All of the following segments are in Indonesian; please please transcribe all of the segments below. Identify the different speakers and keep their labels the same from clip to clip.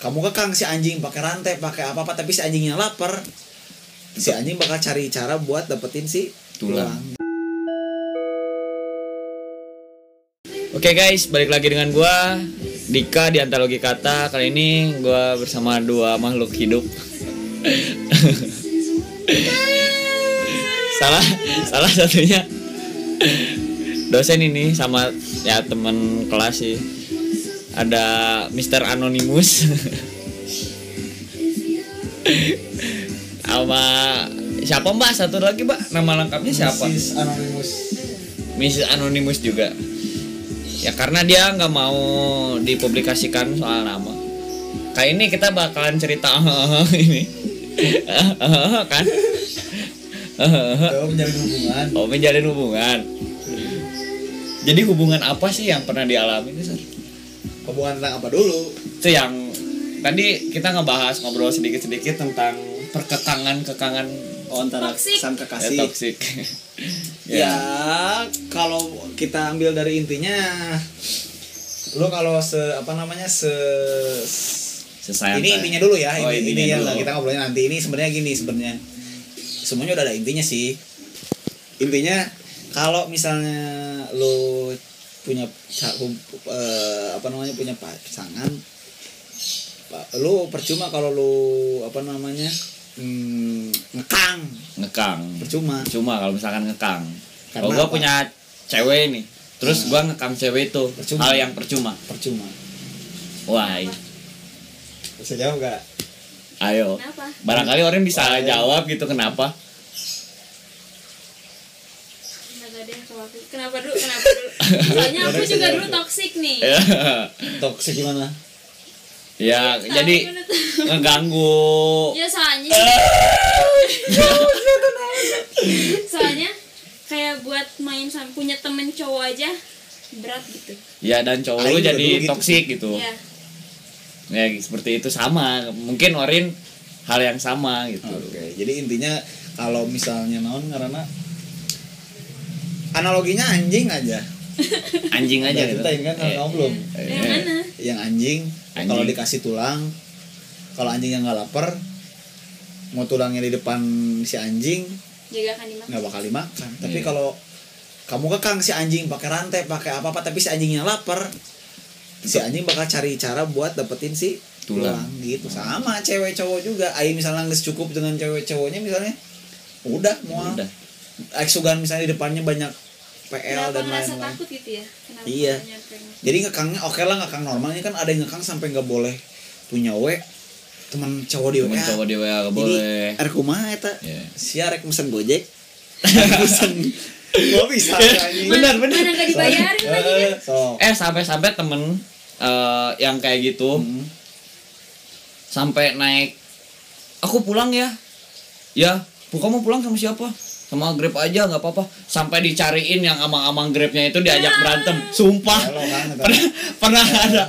Speaker 1: kamu kekang si anjing pakai rantai pakai apa apa tapi si anjingnya lapar si anjing bakal cari cara buat dapetin si
Speaker 2: Tulang.
Speaker 1: tulang.
Speaker 2: Oke guys, balik lagi dengan gua Dika di Antologi Kata. Kali ini gua bersama dua makhluk hidup. salah salah satunya dosen ini sama ya teman kelas sih. Ada Mr. Anonymous. sama siapa mbak satu lagi mbak nama lengkapnya siapa
Speaker 1: Mrs. Anonymous
Speaker 2: Mrs. Anonymous juga ya karena dia nggak mau dipublikasikan soal nama kayak ini kita bakalan cerita ini kan
Speaker 1: oh, menjalin hubungan
Speaker 2: oh menjalin hubungan jadi hubungan apa sih yang pernah dialami Sar?
Speaker 1: Hubungan tentang apa dulu?
Speaker 2: Itu yang tadi kita ngebahas ngobrol sedikit-sedikit tentang perkekangan kekangan
Speaker 1: antara
Speaker 3: Toxic.
Speaker 1: sang
Speaker 2: ya,
Speaker 1: kekasih
Speaker 2: toxic.
Speaker 1: Ya. Kalau kita ambil dari intinya lu kalau se apa namanya se ini intinya dulu ya
Speaker 2: Oh,
Speaker 1: ini,
Speaker 2: intinya
Speaker 1: ini ya
Speaker 2: dulu.
Speaker 1: kita ngobrolnya nanti. Ini sebenarnya gini sebenarnya semuanya udah ada intinya sih. Intinya kalau misalnya lu punya eh, apa namanya punya pasangan. Pa- lu percuma kalau lu apa namanya hmm, ngekang.
Speaker 2: Ngekang.
Speaker 1: Percuma.
Speaker 2: Cuma kalau misalkan ngekang. Kalau
Speaker 1: Karena
Speaker 2: gua
Speaker 1: apa?
Speaker 2: punya cewek nih. Terus gua ngekang cewek itu.
Speaker 1: Percuma.
Speaker 2: hal yang percuma.
Speaker 1: Percuma.
Speaker 2: Wah
Speaker 1: bisa jawab gak
Speaker 2: ayo.
Speaker 3: Kenapa?
Speaker 2: barangkali orang bisa jawab gitu kenapa
Speaker 3: Kenapa deh kalau aku- Kenapa dulu? Kenapa dulu? Soalnya aku juga dulu toxic nih.
Speaker 1: toxic gimana
Speaker 2: ya jadi
Speaker 3: gimana tuh?
Speaker 2: ngeganggu
Speaker 3: Ya soalnya Soalnya kayak buat main sama punya temen cowok aja berat gitu.
Speaker 2: ya dan cowok lu jadi
Speaker 1: dulu gitu
Speaker 2: toksik gitu
Speaker 3: Ya.
Speaker 2: ya seperti itu sama mungkin Orin hal yang sama gitu
Speaker 1: oke jadi intinya kalau misalnya naon karena analoginya anjing aja.
Speaker 2: Anjing aja gitu.
Speaker 1: ceritain kan
Speaker 2: Eh,
Speaker 1: kamu belum
Speaker 2: eh,
Speaker 3: Yang mana?
Speaker 1: yang anjing,
Speaker 2: Anjing.
Speaker 1: kalau dikasih tulang kalau anjingnya nggak lapar mau tulangnya di depan si anjing
Speaker 3: kan
Speaker 1: nggak bakal dimakan. Tapi
Speaker 2: Iya.
Speaker 1: kalau kamu kekang si anjing pakai rantai pakai apa apa tapi si anjingnya lapar si anjing bakal cari cara buat dapetin si
Speaker 2: Tulang.
Speaker 1: tulang, gitu. Sama cewek cowok juga. Ayo misalnya nggak cukup dengan cewek cowoknya misalnya udah mau
Speaker 2: udah
Speaker 1: eksugan misalnya di depannya banyak PL
Speaker 3: Kenapa
Speaker 1: dan lain-lain
Speaker 3: takut gitu ya? Kenapa
Speaker 1: Iya.
Speaker 3: nyampe-
Speaker 1: jadi ngekangnya oke lah ngekang normalnya kan ada yang ngekang sampai nggak boleh punya we teman cowok di
Speaker 2: temen
Speaker 1: WA
Speaker 2: cowok di WA gak
Speaker 1: Jadi,
Speaker 2: boleh
Speaker 1: er kumaha eta
Speaker 2: Iya.
Speaker 1: si arek mesen gojek mesen gak bisa.
Speaker 2: Benar, benar.
Speaker 3: Mana nggak dibayarin lagi kan?
Speaker 1: Eh, so
Speaker 2: eh sampai-sampai temen eh, yang kayak gitu
Speaker 1: Hmm.
Speaker 2: sampai naik aku pulang ya ya bu kamu pulang sama siapa sama grab aja nggak apa-apa. Sampai dicariin yang amang-amang grabnya itu diajak berantem. Sumpah.
Speaker 1: Kalau kan eta
Speaker 2: pernah pernah ada.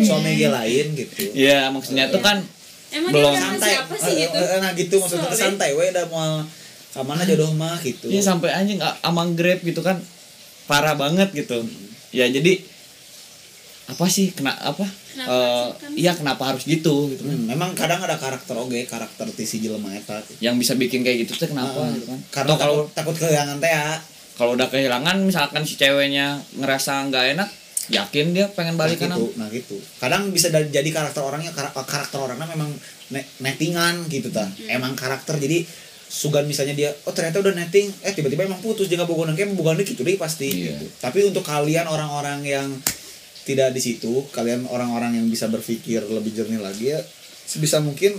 Speaker 1: suami ge lain gitu.
Speaker 2: Ya maksudnya itu kan
Speaker 3: Emang
Speaker 2: Belum.
Speaker 1: santai.
Speaker 3: siapa sih
Speaker 1: Eh,
Speaker 3: gitu?
Speaker 1: eh, nah gitu maksudnya
Speaker 3: Sorry.
Speaker 1: santai we udah mau kamana jodoh mah gitu.
Speaker 2: Iya sampai anjing amang grab gitu kan. Parah banget gitu. Ya jadi apa sih? Kena apa?
Speaker 3: Kenapa
Speaker 2: Eh,
Speaker 3: kan?
Speaker 2: iya kenapa harus gitu gitu kan.
Speaker 1: Hmm, memang kadang ada karakter oge karakter ti si jelema eta
Speaker 2: yang bisa bikin kayak gitu tuh kenapa
Speaker 1: Ah,
Speaker 2: gitu kan.
Speaker 1: Karena
Speaker 2: kalau
Speaker 1: takut, takut kehilangan teh ya
Speaker 2: kalau udah kehilangan misalkan si ceweknya ngerasa nggak enak yakin dia pengen balik
Speaker 1: nah, gitu, nah gitu. Kadang bisa jadi karakter orangnya kar- karakter orangnya memang ne- nettingan gitu ta. Emang karakter jadi sugan misalnya dia oh ternyata udah netting. Eh tiba-tiba emang putus jangan bogonan kayak bogonan gitu deh pasti
Speaker 2: Iya.
Speaker 1: gitu. Tapi untuk kalian orang-orang yang tidak di situ kalian orang-orang yang bisa berpikir lebih jernih lagi ya sebisa mungkin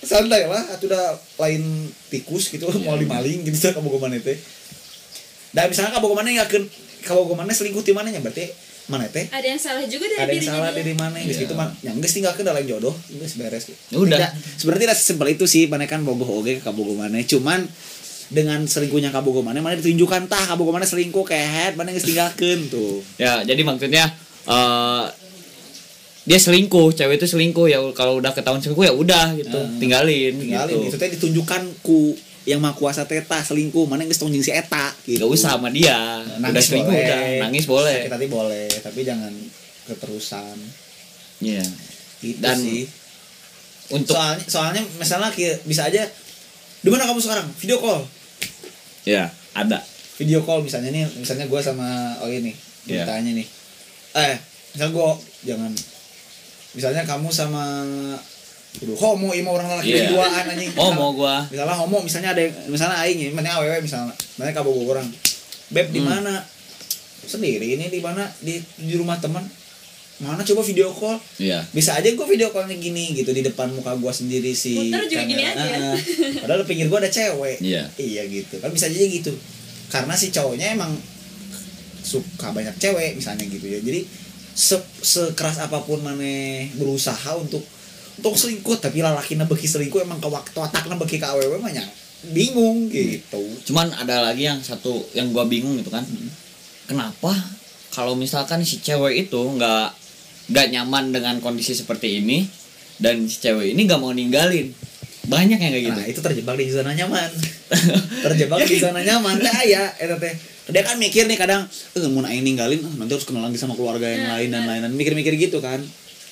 Speaker 1: santai lah atau udah lain tikus gitu mau dimaling gitu kan kabogoman itu dan misalnya kabogoman yakin kabogoman selingkuh di mananya berarti mana teh
Speaker 3: Ada yang salah juga dari
Speaker 1: ada yang salah
Speaker 3: dia.
Speaker 1: dari mana yang
Speaker 2: Iya.
Speaker 1: gitu mah yang geus tinggalkeun dalam jodoh geus beres gitu.
Speaker 2: Udah.
Speaker 1: Tidak, sebenarnya tidak sesimpel itu sih mana kan bogoh oge ke kabogoh mana cuman dengan selingkuhnya kabogoh mana mana ditunjukkan tah kabogoh mana selingkuh kehet mana geus tinggalkeun tuh
Speaker 2: ya jadi maksudnya eh dia selingkuh cewek itu selingkuh ya kalau udah ketahuan selingkuh ya udah gitu
Speaker 1: Hmm.
Speaker 2: tinggalin,
Speaker 1: tinggalin.
Speaker 2: gitu.
Speaker 1: Itu teh ditunjukkan ku yang mah kuasa teta selingkuh mana tong jeung si eta gitu.
Speaker 2: Gak usah sama dia. Udah
Speaker 1: nangis
Speaker 2: selingkuh
Speaker 1: boleh
Speaker 2: udah. Nangis boleh.
Speaker 1: Sakit hati boleh tapi jangan keterusan.
Speaker 2: Iya.
Speaker 1: itu
Speaker 2: Dan-
Speaker 1: sih.
Speaker 2: untuk
Speaker 1: soalnya soalnya misalnya bisa aja di mana kamu sekarang? Video call?
Speaker 2: Ya ada.
Speaker 1: Video call misalnya nih misalnya gue sama oh ini
Speaker 2: Iya.
Speaker 1: tanya nih eh misal gue jangan. Misalnya kamu sama Aduh, homo ima orang laki
Speaker 2: Iya.
Speaker 1: duaan anjing.
Speaker 2: Oh mau gua.
Speaker 1: misalnya homo misalnya ada yang misalnya aing ya misalnya aww misalnya misalnya kamu orang beb di
Speaker 2: Hmm.
Speaker 1: mana? Sendiri ini di mana? Di di rumah teman. Mana? Coba video call.
Speaker 2: Iya.
Speaker 1: Bisa aja gue video callnya gini gitu di depan muka gue sendiri si
Speaker 3: Muter juga gini aja.
Speaker 1: Ah, ah. padahal pinggir gue ada cewek.
Speaker 2: Iya.
Speaker 1: iya gitu. Kan bisa aja gitu. Karena si cowoknya emang suka banyak cewek misalnya gitu ya. Jadi se sekeras apa pun mana berusaha untuk untuk selingkuh tapi lalakina beki selingkuh emang ke waktu atakna beki ke awewe mah nya bingung gitu.
Speaker 2: Cuman ada lagi yang satu yang gua bingung gitu kan. Kenapa kalau misalkan si cewek itu nggak nggak nyaman dengan kondisi seperti ini dan si cewek ini nggak mau ninggalin? Banyak yang kayak gitu.
Speaker 1: Nah, itu terjebak di zona nyaman. terjebak di zona nyaman. Nah, ya, eta teh. Dia kan mikir nih kadang, eh mau aing ninggalin, ah, nanti harus kenalan lagi sama keluarga yang
Speaker 3: Nah,
Speaker 1: lain dan
Speaker 3: nah.
Speaker 1: lain-lain. Mikir-mikir gitu kan.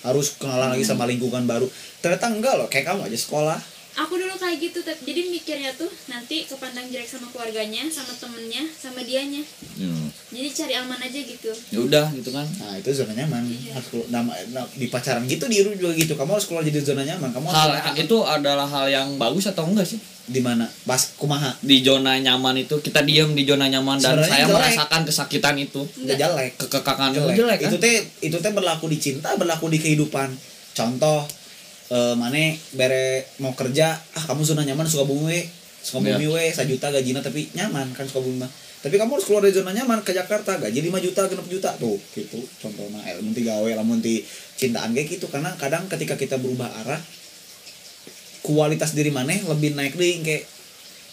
Speaker 1: Harus kenalan lagi sama lingkungan baru. Ternyata enggak loh, kayak kamu aja sekolah.
Speaker 3: Aku dulu kayak gitu tapi jadi mikirnya tuh nanti kepandang jelek sama keluarganya sama temennya sama dianya
Speaker 2: Hmm.
Speaker 3: jadi cari aman aja gitu
Speaker 2: ya udah gitu kan
Speaker 1: Nah, itu zona nyaman.
Speaker 3: Iya.
Speaker 1: Harus keluar- nama, nah, di pacaran gitu di Iru juga gitu. Kamu harus keluar jadi zona nyaman. Kamu harus
Speaker 2: hal
Speaker 1: keluar-
Speaker 2: itu adalah hal yang bagus atau enggak sih
Speaker 1: di mana? Pas kumaha?
Speaker 2: di zona nyaman itu kita diam di zona nyaman dan
Speaker 1: Sebenarnya
Speaker 2: saya
Speaker 1: jelek.
Speaker 2: merasakan kesakitan itu
Speaker 1: Enggak jelek.
Speaker 2: kekekakan itu
Speaker 1: jelek.
Speaker 2: jelek kan
Speaker 1: Itu teh itu teh berlaku di cinta, berlaku di kehidupan. Contoh eh mana bere mau kerja, ah kamu zona nyaman suka bumi we. Suka bumi
Speaker 2: Iya.
Speaker 1: we, sajuta gajina tapi nyaman kan suka bumi mah. Tapi kamu harus keluar dari zona nyaman ke Jakarta, gaji 5 juta, 6 juta tuh gitu. Contohnya eh, lamun ti gawe, lamun ti cintaan kayak gitu karena kadang ketika kita berubah arah kualitas diri mana lebih naik deh kayak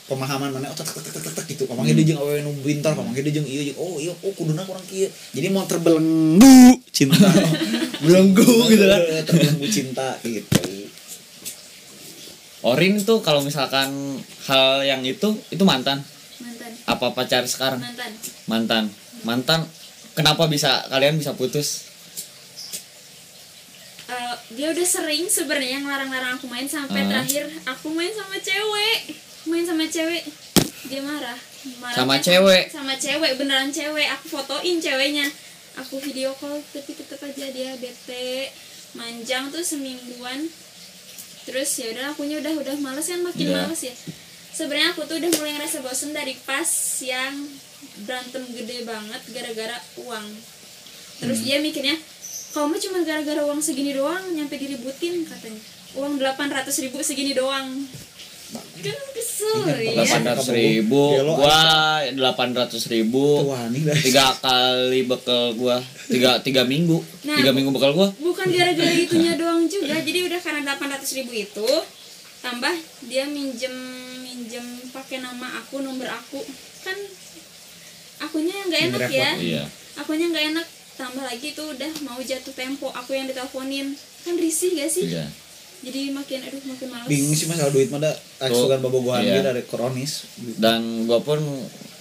Speaker 1: pemahaman mana oh tek tek tek tek gitu pamangnya
Speaker 2: Hmm.
Speaker 1: dia jeung awewe nu pintar pamangnya dia jeung ieu jeung oh iya oh kuduna kurang kieu jadi mau terbelenggu cinta
Speaker 2: belenggu gitu kan
Speaker 1: terbelenggu cinta gitu
Speaker 2: Orin tuh kalau misalkan hal yang itu itu mantan.
Speaker 3: Mantan.
Speaker 2: Apa pacar sekarang?
Speaker 3: Mantan.
Speaker 2: Mantan. Mantan kenapa bisa kalian bisa putus?
Speaker 3: Eh, dia udah sering sebenarnya ngelarang-larang aku main sampai
Speaker 2: Ah.
Speaker 3: terakhir. Aku main sama cewek. Main sama cewek. Dia marah. Marahnya
Speaker 2: Sama cewek?
Speaker 3: sama cewek beneran cewek. Aku fotoin ceweknya. Aku video call tapi tetep aja dia bete. Manjang tuh semingguan terus ya udah akunya udah udah males kan makin
Speaker 2: Iya.
Speaker 3: males ya. Sebenarnya aku tuh udah mulai ngerasa bosen dari pas yang berantem gede banget gara-gara uang. Terus dia mikirnya kamu cuma gara-gara uang segini doang nyampe diributin katanya. Uang 800 ribu segini doang kan kesel ya
Speaker 2: delapan ratus ribu
Speaker 1: Ya, lo
Speaker 2: gua delapan ratus ribu tiga kali bekal gua. Tiga tiga minggu.
Speaker 3: Nah,
Speaker 2: tiga minggu bekal gua.
Speaker 3: bukan gara-gara itunya doang juga. Jadi udah karena 800 ribu itu tambah dia minjem minjem pakai nama aku nomor aku. Kan akunya yang nggak enak ya.
Speaker 2: Iya.
Speaker 3: Akunya nggak enak. Tambah lagi itu udah mau jatuh tempo aku yang diteleponin. Kan risih gak sih?
Speaker 2: Iya
Speaker 3: jadi makin aduh makin males.
Speaker 1: Bingung sih masalah duit mah da aksugan bobogohan
Speaker 2: Iya.
Speaker 1: dari kronis.
Speaker 2: Dan gua pun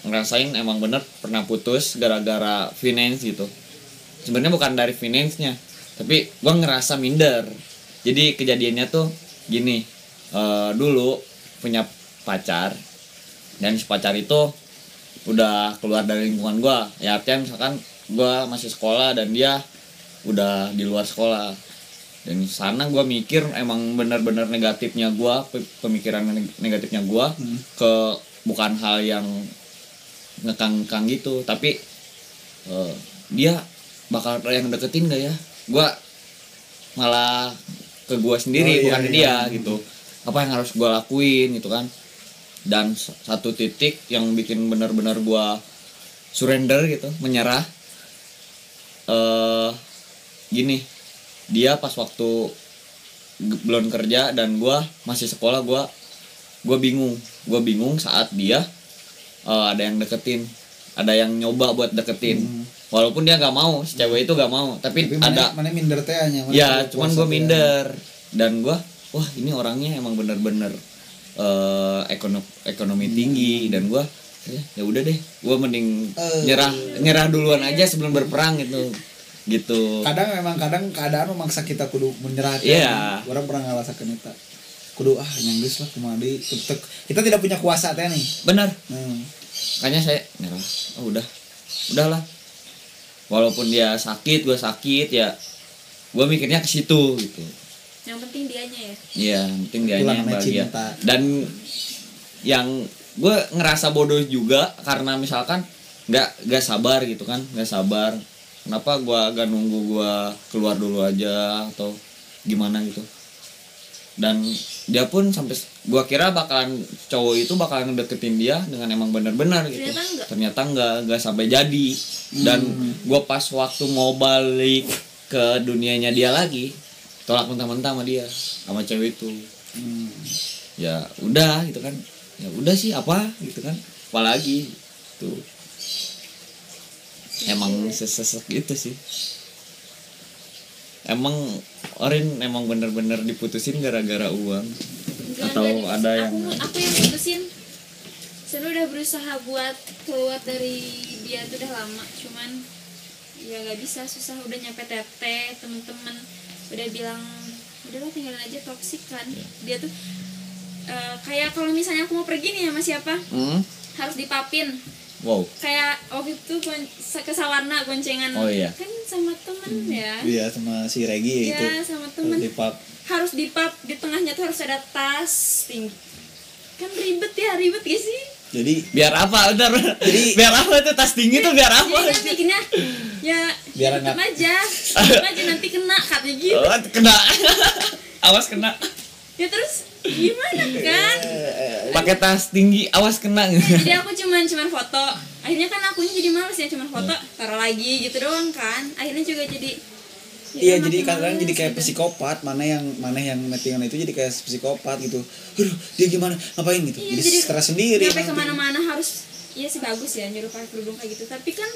Speaker 2: ngerasain emang bener pernah putus gara-gara finance gitu. Sebenarnya bukan dari finance-nya tapi gua ngerasa minder. Jadi kejadiannya tuh gini eh, dulu punya pacar dan si pacar itu udah keluar dari lingkungan gua. Ya artinya misalkan gua masih sekolah dan dia udah di luar sekolah dan di sana gua mikir emang benar-benar negatifnya gua pe- pemikiran neg- negatifnya gua
Speaker 1: Hmm.
Speaker 2: ke bukan hal yang ngekang-kang gitu. Tapi eh, dia bakal yang deketin gak ya? Gua malah ke gua sendiri
Speaker 1: Oh, iya,
Speaker 2: bukan ke
Speaker 1: iya.
Speaker 2: dia gitu. Apa yang harus gua lakuin gitu kan? Dan satu titik yang bikin benar-benar gua surrender gitu menyerah eh gini dia pas waktu belum kerja dan gua masih sekolah gua gua bingung. Gua bingung saat dia eh, ada yang deketin ada yang nyoba buat deketin.
Speaker 1: Hmm.
Speaker 2: walaupun dia nggak mau si cewek itu nggak mau tapi,
Speaker 1: tapi
Speaker 2: ada
Speaker 1: mana mana minder teh
Speaker 2: ya cuman gue minder. dan gue wah ini orangnya emang bener-bener eh ekonomi ekonomi tinggi. Dan gue ya, ya udah deh gue mending
Speaker 1: Eh.
Speaker 2: nyerah nyerah duluan aja sebelum berperang gitu gitu.
Speaker 1: Kadang memang kadang keadaan memaksa kita kudu menyerah
Speaker 2: Iya.
Speaker 1: orang pernah ngerasakan itu. Kudu ah nyanggus lah kemari Tek- kita tidak punya kuasa teh nih.
Speaker 2: Benar.
Speaker 1: Hmm.
Speaker 2: makanya saya nyerah oh udah. Udahlah walaupun dia sakit gue sakit ya gue mikirnya ke situ gitu.
Speaker 3: Yang penting dianya ya?
Speaker 2: Iya, yang penting dia
Speaker 1: Itulah
Speaker 2: yang bahagia.
Speaker 1: cinta.
Speaker 2: Dan yang gue ngerasa bodoh juga karena misalkan nggak nggak sabar gitu kan, nggak sabar. Kenapa gue agak nunggu gue keluar dulu aja atau gimana gitu. Dan dia pun sampai gua kira bakalan cowok itu bakalan deketin dia dengan emang benar-benar gitu.
Speaker 3: Ternyata enggak.
Speaker 2: Ternyata enggak, enggak sampai jadi. Dan gua pas waktu mau balik ke dunianya dia lagi, tolak mentah-mentah sama dia, sama cewek itu.
Speaker 1: Hmm.
Speaker 2: Ya udah gitu kan. Ya udah sih apa gitu kan. Apalagi tuh. Emang sesesek gitu sih. Emang Orin emang bener-bener diputusin gara-gara uang?
Speaker 3: Enggak,
Speaker 2: Atau
Speaker 3: enggak,
Speaker 2: ada
Speaker 3: aku,
Speaker 2: yang-
Speaker 3: aku yang putusin. Saya udah berusaha buat keluar dari dia tuh udah lama cuman ya nggak bisa susah. Udah nyampe tete temen-temen udah bilang udahlah tinggalin aja toksik kan.
Speaker 2: Iya.
Speaker 3: dia tuh eh, kayak kalau misalnya aku mau pergi nih sama siapa
Speaker 2: hmm?
Speaker 3: harus dipapin
Speaker 2: Wow.
Speaker 3: Kayak waktu itu ke Sawarna goncengan
Speaker 2: Oh, iya.
Speaker 3: kan sama temen ya?
Speaker 1: Iya sama si Regi itu.
Speaker 3: Iya sama temen.
Speaker 1: di pub.
Speaker 3: Harus dipap di tengahnya tuh harus ada tas tinggi kan ribet ya ribet gak sih?
Speaker 1: Jadi
Speaker 2: biar apa bentar.
Speaker 1: Jadi-
Speaker 2: biar apa tuh tas tinggi tuh biar apa?
Speaker 3: Jadi kan bikinnya ya
Speaker 1: Biar
Speaker 3: tetep
Speaker 1: enak.
Speaker 3: aja. Aja nanti kena katanya gitu
Speaker 2: Oh, kena. Awas kena.
Speaker 3: Ya terus gimana kan
Speaker 2: pakai tas tinggi awas kena
Speaker 3: jadi aku cuman cuman foto akhirnya kan akunya jadi males ya cuman foto taruh lagi gitu doang kan akhirnya juga jadi ya
Speaker 1: Iya jadi kadang jadi kayak
Speaker 3: gitu.
Speaker 1: psikopat mana yang mana yang nettingan itu jadi kayak psikopat gitu. Aduh dia gimana ngapain gitu.
Speaker 3: Iya,
Speaker 1: jadi,
Speaker 3: jadi
Speaker 1: stres sendiri.
Speaker 3: sampai
Speaker 1: ke
Speaker 3: mana-mana harus iya sih bagus ya nyuruh pakai kerudung kayak gitu tapi kan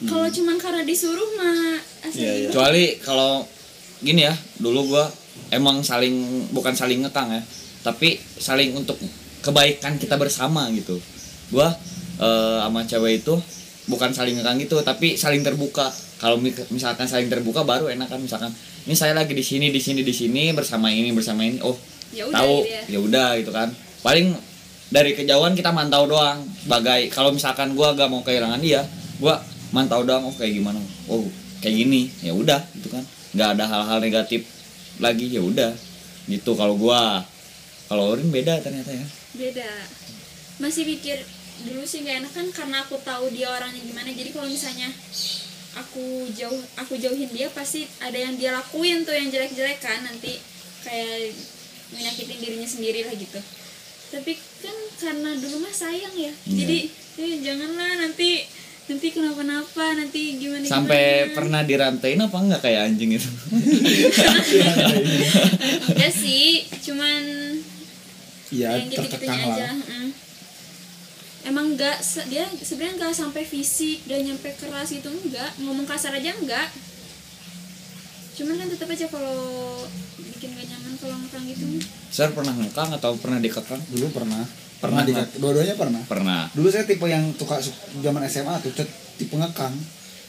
Speaker 1: Hmm.
Speaker 3: kalau cuman karena disuruh mah asli
Speaker 1: Iya, iya.
Speaker 2: kecuali kalau gini ya dulu gua emang saling bukan saling ngekang ya tapi saling untuk kebaikan kita bersama gitu. Gua eh, sama cewek itu bukan saling ngekang gitu tapi saling terbuka. Kalau mi- misalkan saling terbuka baru enak kan misalkan ini saya lagi di sini di sini di sini bersama ini bersama ini. Oh
Speaker 3: ya
Speaker 2: tahu.
Speaker 3: ya.
Speaker 2: udah gitu kan. Paling dari kejauhan kita mantau doang. Sebagai kalau misalkan gua gak mau kehilangan dia gua mantau doang oh kayak gimana? Oh kayak gini. Ya udah gitu kan. Nggak ada hal-hal negatif lagi ya udah. Gitu kalau gua. Kalau Orin beda ternyata ya
Speaker 3: beda. Masih pikir dulu sih gak enak kan karena aku tahu dia orangnya gimana. Jadi kalau misalnya aku jauh aku jauhin dia pasti ada yang dia lakuin tuh yang jelek-jelek kan. Nanti kayak menyakitin dirinya sendiri lah gitu. Tapi kan karena dulu mah sayang ya.
Speaker 2: Iya.
Speaker 3: jadi eh, janganlah nanti nanti kenapa-napa nanti gimana
Speaker 2: sampai pernah dirantain apa enggak kayak anjing itu?
Speaker 3: Ya sih. Cuman
Speaker 1: Iya
Speaker 3: yang gitu-gitunya
Speaker 1: tertekan
Speaker 3: aja
Speaker 1: lah.
Speaker 3: mm. emang enggak se- dia sebenarnya enggak sampai fisik dan nyampe keras gitu enggak ngomong kasar aja enggak cuman kan tetap aja kalau bikin gak nyaman kalau ngekang gitu
Speaker 2: Sir pernah ngekang atau pernah dikekang
Speaker 1: Dulu pernah. Pernah di
Speaker 2: Pernah.
Speaker 1: dua-duanya pernah.
Speaker 2: pernah
Speaker 1: Dulu saya tipe yang suka su- zaman SMA tuh tipe ngekang.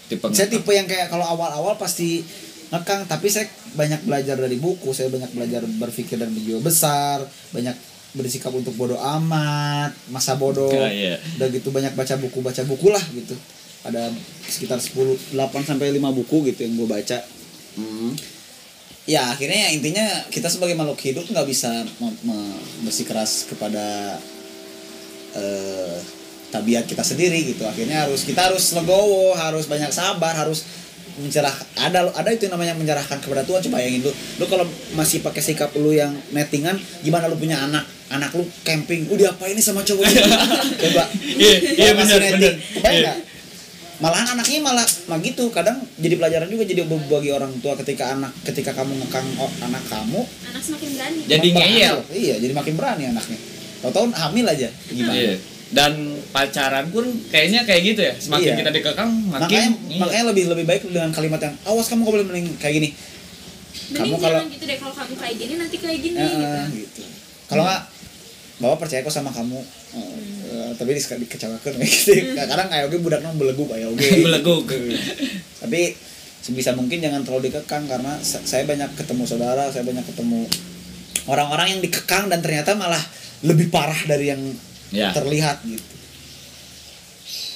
Speaker 2: tipe
Speaker 1: Saya
Speaker 2: ngekang.
Speaker 1: tipe yang kayak kalau awal-awal pasti ngekang tapi saya banyak belajar dari buku, saya banyak belajar berpikir dan berjiwa besar, banyak bersikap untuk bodoh amat, masa bodoh.
Speaker 2: Ya, iya.
Speaker 1: Udah gitu banyak baca buku, baca buku lah gitu. Ada sekitar 10 8 sampai 5 buku gitu yang gue baca.
Speaker 2: Hmm.
Speaker 1: Ya akhirnya ya intinya kita sebagai makhluk hidup nggak bisa bersikeras kepada eh, tabiat kita sendiri gitu. Akhirnya harus kita harus legowo, harus banyak sabar, harus mencerah ada ada itu yang namanya menyerahkan kepada Tuhan coba bayangin lu lu kalau masih pakai sikap lu yang nettingan gimana lu punya anak anak lu camping udah apa ini sama cowok ini?" coba
Speaker 2: Iya, iya benar, benar. Iya.
Speaker 1: nggak? malahan anaknya malah mah gitu kadang jadi pelajaran juga jadi bagi orang tua ketika anak ketika kamu ngekang o- anak kamu
Speaker 3: anak semakin berani
Speaker 2: Jadi
Speaker 1: makin berani
Speaker 2: ngeyel.
Speaker 1: iya jadi makin berani anaknya tahu-tahu hamil aja gimana
Speaker 2: Iya. Dan pacaran pun kayaknya kayak gitu ya. Semakin
Speaker 1: Iya.
Speaker 2: kita dikekang, makin
Speaker 1: makanya
Speaker 2: iya.
Speaker 1: makanya lebih lebih baik dengan kalimat yang awas kamu boleh mending kayak gini
Speaker 3: mending
Speaker 1: kamu kalau-
Speaker 3: gitu deh kalau kamu kayak gini nanti kayak gini
Speaker 1: Eh,
Speaker 3: gitu
Speaker 1: gitu kalau nggak bawa percaya kok sama kamu. Eh, tapi di dikecewakan gitu. Kadang kayak oke budak nong belegu kayak oke.
Speaker 2: Beleguk.
Speaker 1: tapi sebisa mungkin jangan terlalu dikekang karena sa- saya banyak ketemu saudara saya banyak ketemu orang-orang yang dikekang dan ternyata malah lebih parah dari yang
Speaker 2: Ya.
Speaker 1: terlihat gitu.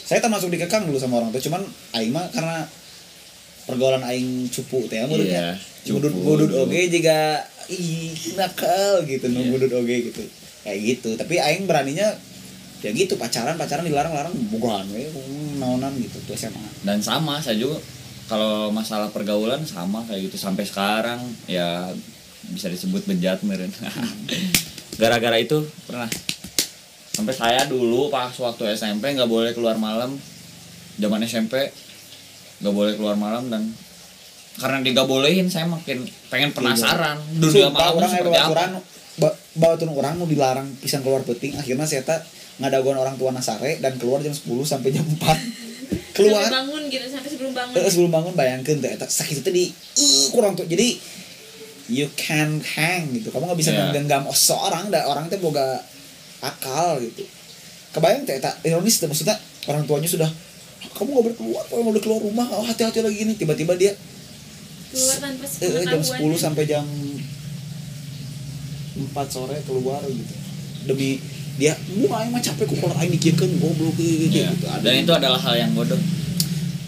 Speaker 1: Saya termasuk dikekang dulu sama orang tua cuman aing mah karena pergaulan aing cupu teh
Speaker 2: Iya,
Speaker 1: menurutnya
Speaker 2: cupu
Speaker 1: budut budut
Speaker 2: dulu.
Speaker 1: oge juga ih nakal gitu
Speaker 2: Iya.
Speaker 1: budut oge gitu kayak gitu. Tapi aing beraninya ya gitu pacaran pacaran dilarang-larang bukan we naonan gitu tuh SMA
Speaker 2: dan sama saya juga kalau masalah pergaulan sama kayak gitu sampai sekarang ya bisa disebut bejat meren. Gara-gara itu pernah. Sampai saya dulu pas waktu SMP nggak boleh keluar malam. Zaman SMP nggak boleh keluar malam dan karena nggak bolehin saya makin pengen penasaran. Dunia malam seperti apa
Speaker 1: turun orang mau dilarang pisang keluar peting akhirnya saya tak ngadaguan orang tua nasare dan keluar jam 10 sampai jam 4 keluar.
Speaker 3: Sampai bangun gitu sampai sebelum bangun.
Speaker 1: Eh, sebelum bangun bayangkan tuh eta sakit itu di uh, kurang tuh. Jadi you can hang gitu. Kamu nggak bisa
Speaker 2: Iya.
Speaker 1: menggenggam seorang dah orang teh boga akal gitu. Kebayang teh eta ironis tuh maksudnya orang tuanya sudah kamu nggak boleh keluar kamu nggak boleh keluar rumah. Oh, hati-hati lagi ini tiba-tiba dia
Speaker 3: keluar tanpa
Speaker 1: eh, eh, jam
Speaker 3: sepengetahuan.
Speaker 1: 10 sampai jam 4 sore keluar gitu demi dia wah aing mah capek kok kalau aing dikirkan goblok gitu, gitu. Ada
Speaker 2: dan
Speaker 1: yang-
Speaker 2: itu adalah hal yang bodoh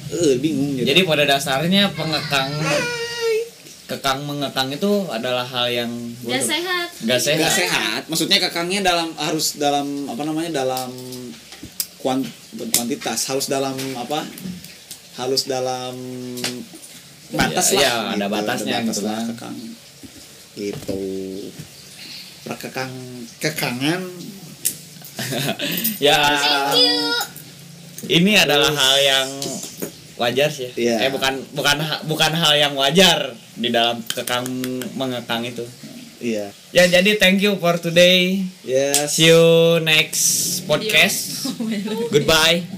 Speaker 1: eh bingung gitu.
Speaker 2: Jadi pada dasarnya pengekang kekang mengekang itu adalah hal yang
Speaker 3: Gak
Speaker 2: bodoh.
Speaker 3: sehat
Speaker 2: Gak sehat.
Speaker 1: Gak sehat. Maksudnya kekangnya dalam harus dalam apa namanya dalam kuant, kuantitas harus dalam apa? Harus dalam batas
Speaker 2: Iya,
Speaker 1: lah.
Speaker 2: iya, ada batasnya
Speaker 1: batas
Speaker 2: gitu
Speaker 1: lah
Speaker 2: kan.
Speaker 1: kekang. Gitu. Perkekang kekangan
Speaker 2: ya
Speaker 3: thank you
Speaker 2: ini adalah hal yang wajar sih.
Speaker 1: Iya.
Speaker 2: Eh bukan bukan bukan hal yang wajar di dalam kekang mengekang itu.
Speaker 1: iya.
Speaker 2: Ya jadi thank you for today.
Speaker 1: Yes.
Speaker 2: See you next podcast. Goodbye.